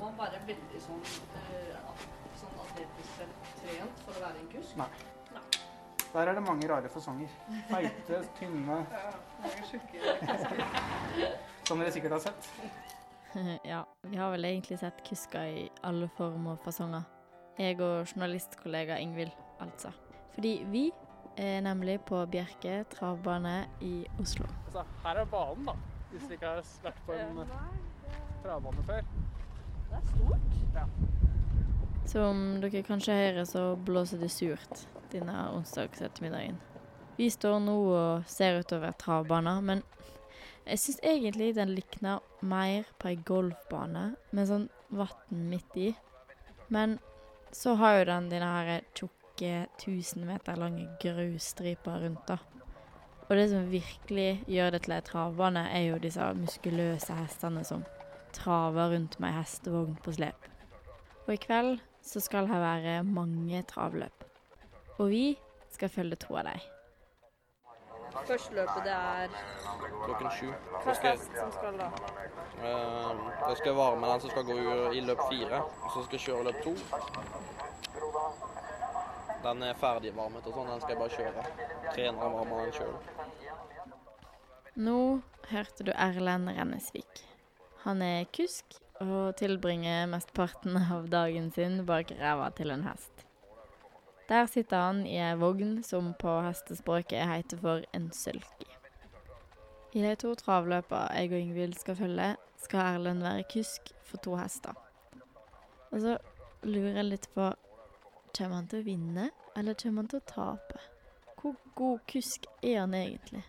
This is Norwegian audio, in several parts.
man være veldig sånn, uh, sånn atletisk trent for å være en kusk? Nei. Nei. Der er det mange rare fasonger. Feite, tynne ja, mange sjukke. Som dere sikkert har sett. ja, vi har vel egentlig sett kusker i alle former og fasonger. Jeg og journalistkollega Ingvild, altså. Fordi vi er nemlig på Bjerke travbane i Oslo. Altså, her er banen, da. Hvis vi ikke har vært på en travbane før. Er stort. Ja. Som dere kanskje hører, så blåser det surt denne onsdagsettermiddagen. Vi står nå og ser utover travbanen, men jeg syns egentlig den likner mer på ei golfbane med sånn vann midt i. Men så har jo den denne her tjukke, 1000 meter lange grusstriper rundt, da. Og det som virkelig gjør det til ei travbane, er jo disse muskuløse hestene som traver rundt med ei hestevogn på slep. Og i kveld så skal her være mange travløp. Og vi skal følge to av dem. Første løpet det er klokken sju. Hva er hest som skal da? Uh, jeg skal være med den som skal gå i løp fire, og så skal jeg kjøre løp to. Den er ferdig varmet og sånn, den skal jeg bare kjøre. Treneren varmer den sjøl. Nå hørte du Erlend Rennesvik. Han er kusk og tilbringer mesteparten av dagen sin bak ræva til en hest. Der sitter han i ei vogn som på hestespråket heter for en sølki. I de to travløpa jeg og Ingvild skal følge, skal Erlend være kusk for to hester. Og så lurer jeg litt på Kommer han til å vinne, eller kommer han til å tape? Hvor god kusk er han egentlig?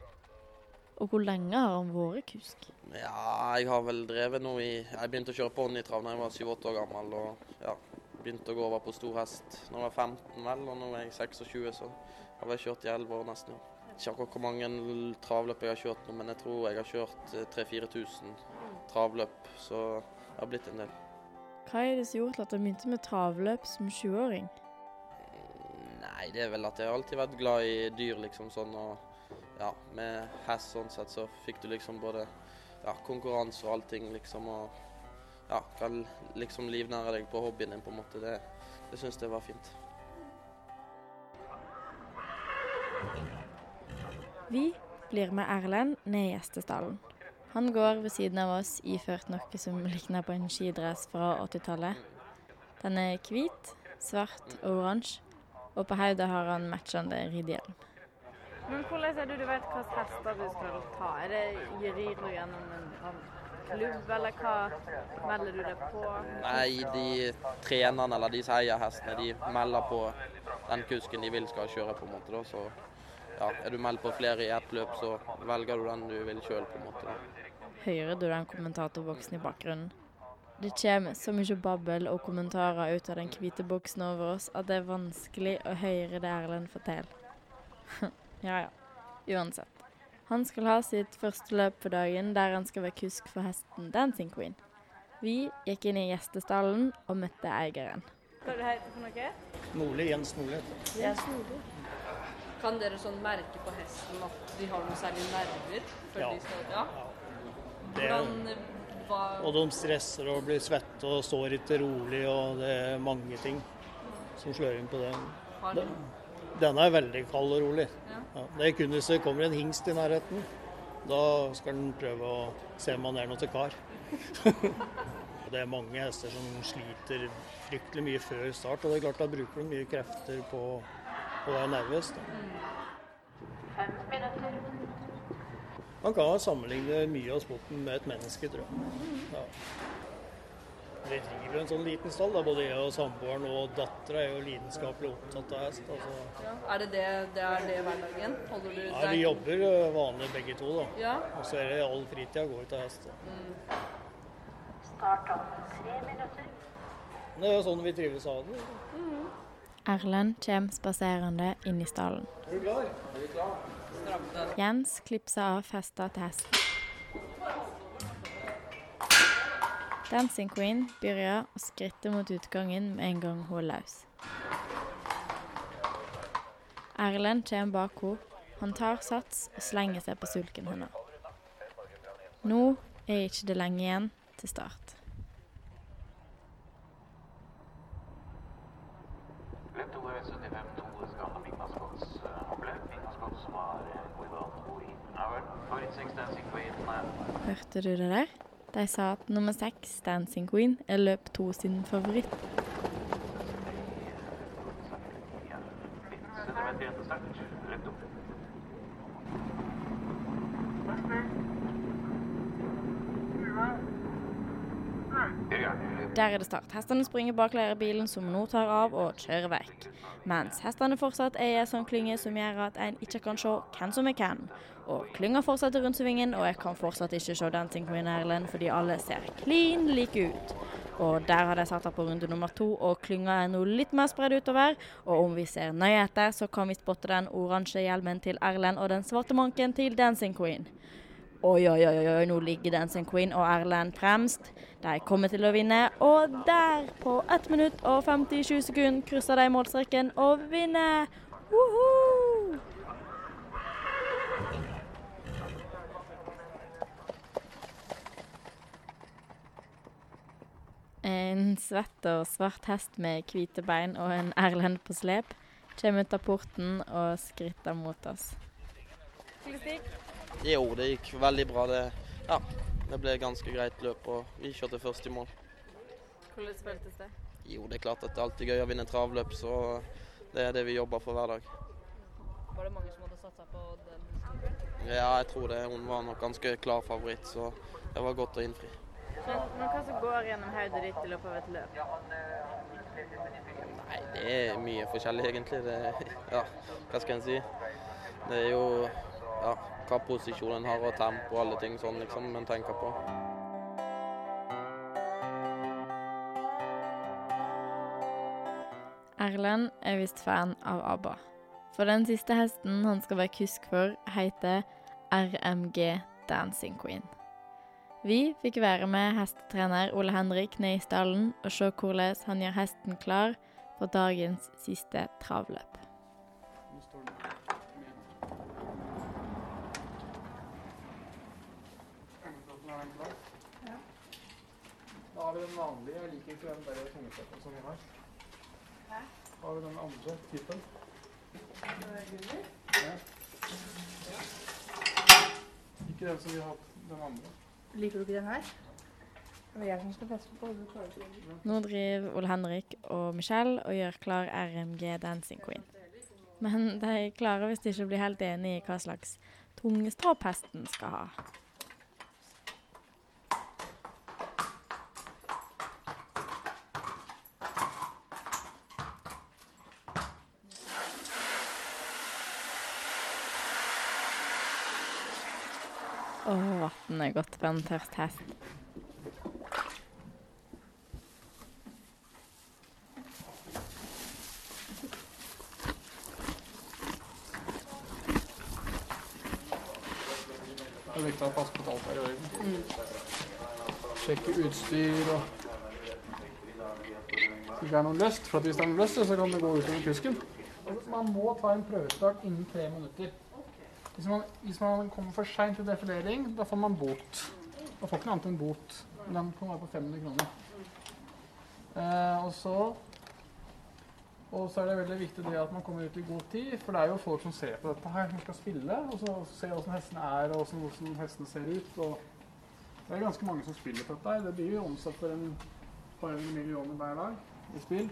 Og hvor lenge har han vært kusk? Ja, jeg har vel drevet nå i Jeg begynte å kjøre ponnitrav da jeg var 7-8 år gammel. og ja, begynte å gå over på stor hest da jeg var 15, vel, og nå er jeg 26, så jeg har jeg kjørt i 11 år nesten. Ikke akkurat hvor mange travløp jeg har kjørt nå, men jeg tror jeg har kjørt 3000-4000 travløp, så det har blitt en del. Hva er det som gjorde at du begynte med travløp som 20-åring? Nei, det er vel at jeg har alltid vært glad i dyr, liksom sånn. Og ja, med hest sånn sett så fikk du liksom både ja, konkurranse og allting, liksom. Og ja, kan liksom livnære deg på hobbyen din, på en måte. Det, det syns jeg var fint. Vi blir med Erlend ned i gjestestallen. Han går ved siden av oss iført noe som likner på en skidress fra 80-tallet. Den er hvit, svart og oransje, og på hodet har han matchende ridehjelm. Men hvordan er det du vet hvilke hester du skal ta? Er det rir du gjennom en klubb, eller hva melder du deg på? Nei, de trenerne eller de som eier hestene, de melder på den kusken de vil skal kjøre, på en måte. Da. Så ja, er du meldt på flere i ett løp, så velger du den du vil sjøl, på en måte. Da. Hører du den kommentatorboksen i bakgrunnen? Det kommer så mye babbel og kommentarer ut av den hvite boksen over oss at det er vanskelig å høre det Erlend forteller. ja ja, uansett. Han skal ha sitt første løp på dagen, der han skal være kusk for hesten Dancing Queen. Vi gikk inn i gjestestallen og møtte eieren. Hva er det for noe? Nordli, Jens Nordli. Jens Nordli. Kan dere sånn merke på hesten at de har noen særlig nerver? Ja. De skal, ja. Det, Hvordan, hva, og de stresser og blir svette og står ikke rolig, og det er mange ting som slår inn på det. har de, Denne er veldig kald og rolig. Ja. Ja, det er kun hvis det kommer en hingst i nærheten. Da skal den prøve å se om han er noe til kar. det er mange hester som sliter fryktelig mye før start, og det er klart da bruker de mye krefter på, på å være nervøs. Man kan sammenligne mye av sporten med et menneske, tror jeg. Ja. Vi driver en sånn liten stall. da. Både jeg og samboeren og dattera er jo lidenskapelig opptatt av hest. Altså. ja. Er det det, det er det hverdagen? Holder du Ja, vi jobber vanlig begge to, da. Ja. Og så er det all fritida går av hest. Mm. Start om tre minutter. Det er jo sånn vi trives av det. Erlend kommer spaserende inn i stallen. Er du klar? Jens klipser av festa til hesten. Dancing Queen begynner å skritte mot utgangen med en gang hun er løs. Erlend kommer bak henne. Han tar sats og slenger seg på sulken hennes. Nå er ikke det lenge igjen til start. Hørte du det der? De sa at nummer seks, Dancing Queen, er løp to sin favoritt. Der er det start. Hestene springer bak bilen som nå tar av og kjører vekk. Mens hestene fortsatt er i en sånn klynge som gjør at en ikke kan se hvem som er hvem. Og klynga fortsetter rundt svingen, og jeg kan fortsatt ikke se Dancing Queen Erlend fordi alle ser klin like ut. Og der har de satt opp på runde nummer to, og klynga er nå litt mer spredd utover. Og om vi ser nøye etter, så kan vi spotte den oransje hjelmen til Erlend og den svarte manken til Dancing Queen. Oi, oi, oi, oi, nå ligger Dancing Queen og Erlend fremst. De kommer til å vinne, og der, på 1 minutt og 57 sekunder, krysser de målstreken og vinner. Woohoo! En svett og svart hest med hvite bein og en Erlend på slep kommer ut av porten og skritter mot oss. Jo, det gikk veldig bra. Det, ja, det ble ganske greit løp, og vi kjørte først i mål. Hvordan føltes det? Jo, det er klart at det er alltid gøy å vinne travløp, så det er det vi jobber for hver dag. Var det mange som hadde satsa på den? Ja, jeg tror det. Hun var nok ganske klar favoritt, så det var godt å innfri. Men, men hva som går gjennom hodet ditt i løpet av et løp? Nei, det er mye forskjellig egentlig. Det, ja, hva skal en si. Det er jo ja, hva posisjonen har og tempo og alle ting sånn liksom en tenker på. Erlend er visst fan av ABBA. For den siste hesten han skal være kusk for, heter RMG Dancing Queen. Vi fikk være med hestetrener Ole Henrik ned i stallen og se hvordan han gjør hesten klar for dagens siste travløp. Nå står den her. Kom igjen. Øyeplassen, er den klar? Da har vi den vanlige. Jeg liker ikke den der tungesetten som vi har. Da har vi den andre typen. Ja. Ikke den som vi har hatt, den andre. Liker du ikke den her? Det er jeg som skal feste på. Nå driver Ole Henrik og Michelle og gjør klar RMG Dancing Queen. Men de klarer visst ikke å bli helt enige i hva slags tungestropp hesten skal ha. Å, vann er godt for en tørst hest. Det er viktig å passe på at alt er i orden. Sjekke utstyr og Hvis det ikke er noe løst, for at hvis det er noe løst, så kan det gå utover kusken. Man må ta en prøvestart innen tre minutter. Hvis man, hvis man kommer for seint til defilering, da får man bot. Da får ikke noe annet enn bot. Men Den kan være på 500 kroner. Eh, og så og så er det veldig viktig det at man kommer ut i god tid, for det er jo folk som ser på dette her, som skal spille, og så ser hvordan hestene er, og hvordan hestene ser ut. og Det er ganske mange som spiller på dette. her. Det blir jo omsatt for en par millioner hver dag i spill.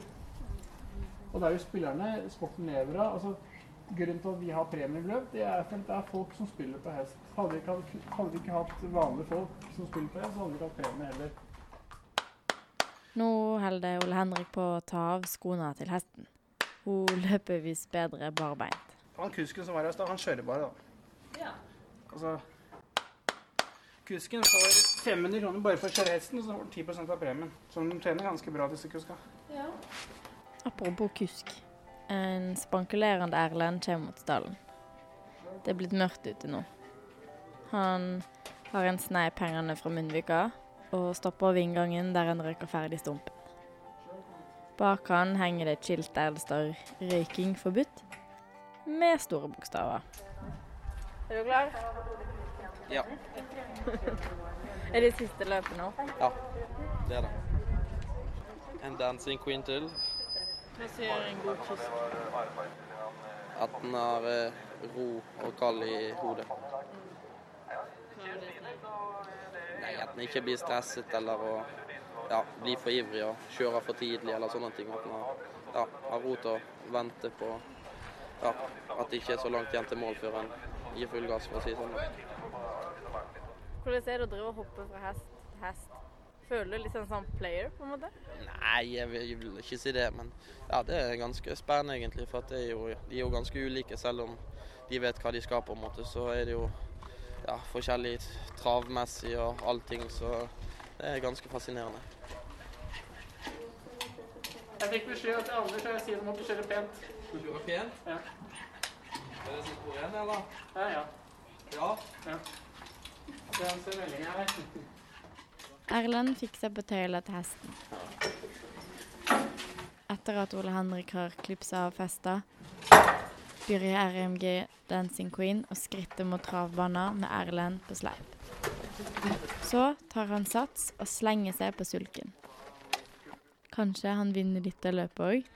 Og det er jo spillerne sporten lever av. altså Grunnen til at vi har premieløp, det er at det er folk som spiller på hest. Hadde vi ikke, hadde vi ikke hatt vanlige folk som spiller på hest, så hadde vi ikke hatt premie heller. Nå holder Ole Henrik på å ta av skoene til hesten. Hun løper visst bedre barbeint. Han kusken som var her i stad, han kjører bare, da. Ja. Altså Kusken får 500 kroner bare for å kjøre hesten, og så får han 10% av premien. Så de tjener ganske bra, disse kuska. Apropos kusk. En spankulerende Erlend kommer mot stallen. Det er blitt mørkt ute nå. Han har en sneip hengende fra munnvika og stopper ved inngangen der han røyker ferdig stumpen. Bak han henger det et skilt der det står 'Røyking forbudt' med store bokstaver. Er du klar? Ja, Er det siste løpet nå? ja, det er det. En dancing queen til. Hva sier en god fisk? At den har eh, ro og kald i hodet. Nei, at den ikke blir stresset eller å ja, blir for ivrig og kjører for tidlig eller sånne ting. At man ja, har ro til å vente på ja, at det ikke er så langt igjen til mål før en gir full gass, for å si det sånn. Hvordan er det å drive og hoppe fra hest til hest? Føler du litt sånn som player, på en måte? Nei, jeg vil, jeg vil ikke si det. Men ja, det er ganske spennende, egentlig. For at det er jo, de er jo ganske ulike, selv om de vet hva de skal, på en måte. Så er det jo ja, forskjellig travmessig og allting. Så det er ganske fascinerende. Jeg fikk beskjed til Anders jeg sier du måtte kjøre pent. Skal du kjøre pent? Ja. Er det sitt på igjen, eller? Ja, ja. Ja. Det er en melding her. Erlend fikser på tøylet til hesten. Etter at Ole Henrik har klipsa av festa, begynner RMG Dancing Queen å skritte mot travbanen med Erlend på sleip. Så tar han sats og slenger seg på sulken. Kanskje han vinner dette løpet òg?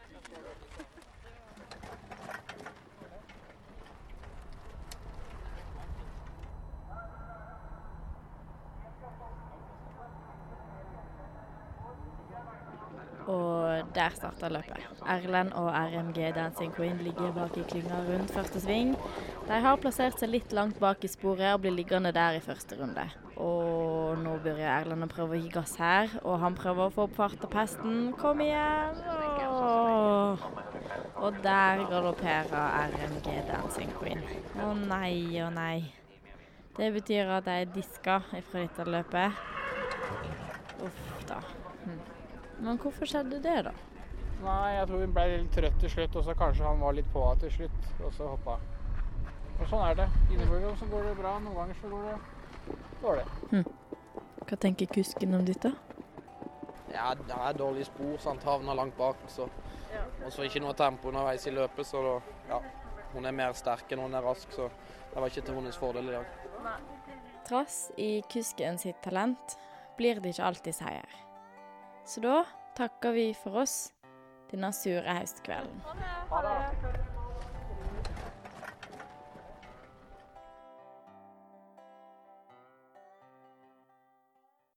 Og der starter løpet. Erlend og RMG Dancing Queen ligger bak i klynga rundt første sving. De har plassert seg litt langt bak i sporet og blir liggende der i første runde. Og nå begynner Erlend å prøve å gi gass her, og han prøver å få opp fart av pesten. Kom igjen! Åh. Og der galopperer RMG Dancing Queen. Å nei, å nei. Det betyr at de er diska fra dette løpet. Uff da. Hm. Men hvorfor skjedde det, da? Nei, jeg tror hun ble litt trøtt til slutt, og så kanskje han var litt på henne til slutt, og så hoppa. Og sånn er det. Innimellom så går det bra, noen ganger så går det dårlig. Hva tenker kusken om dette? Ja, det er dårlig spor, sant. Havna langt bak. Så. Og så ikke noe tempo underveis i løpet, så da, ja. Hun er mer sterk enn hun er rask, så det var ikke til hennes fordel i dag. Trass i kusken sitt talent blir det ikke alltid seier. Så da takker vi for oss denne sure høstkvelden. Ha det.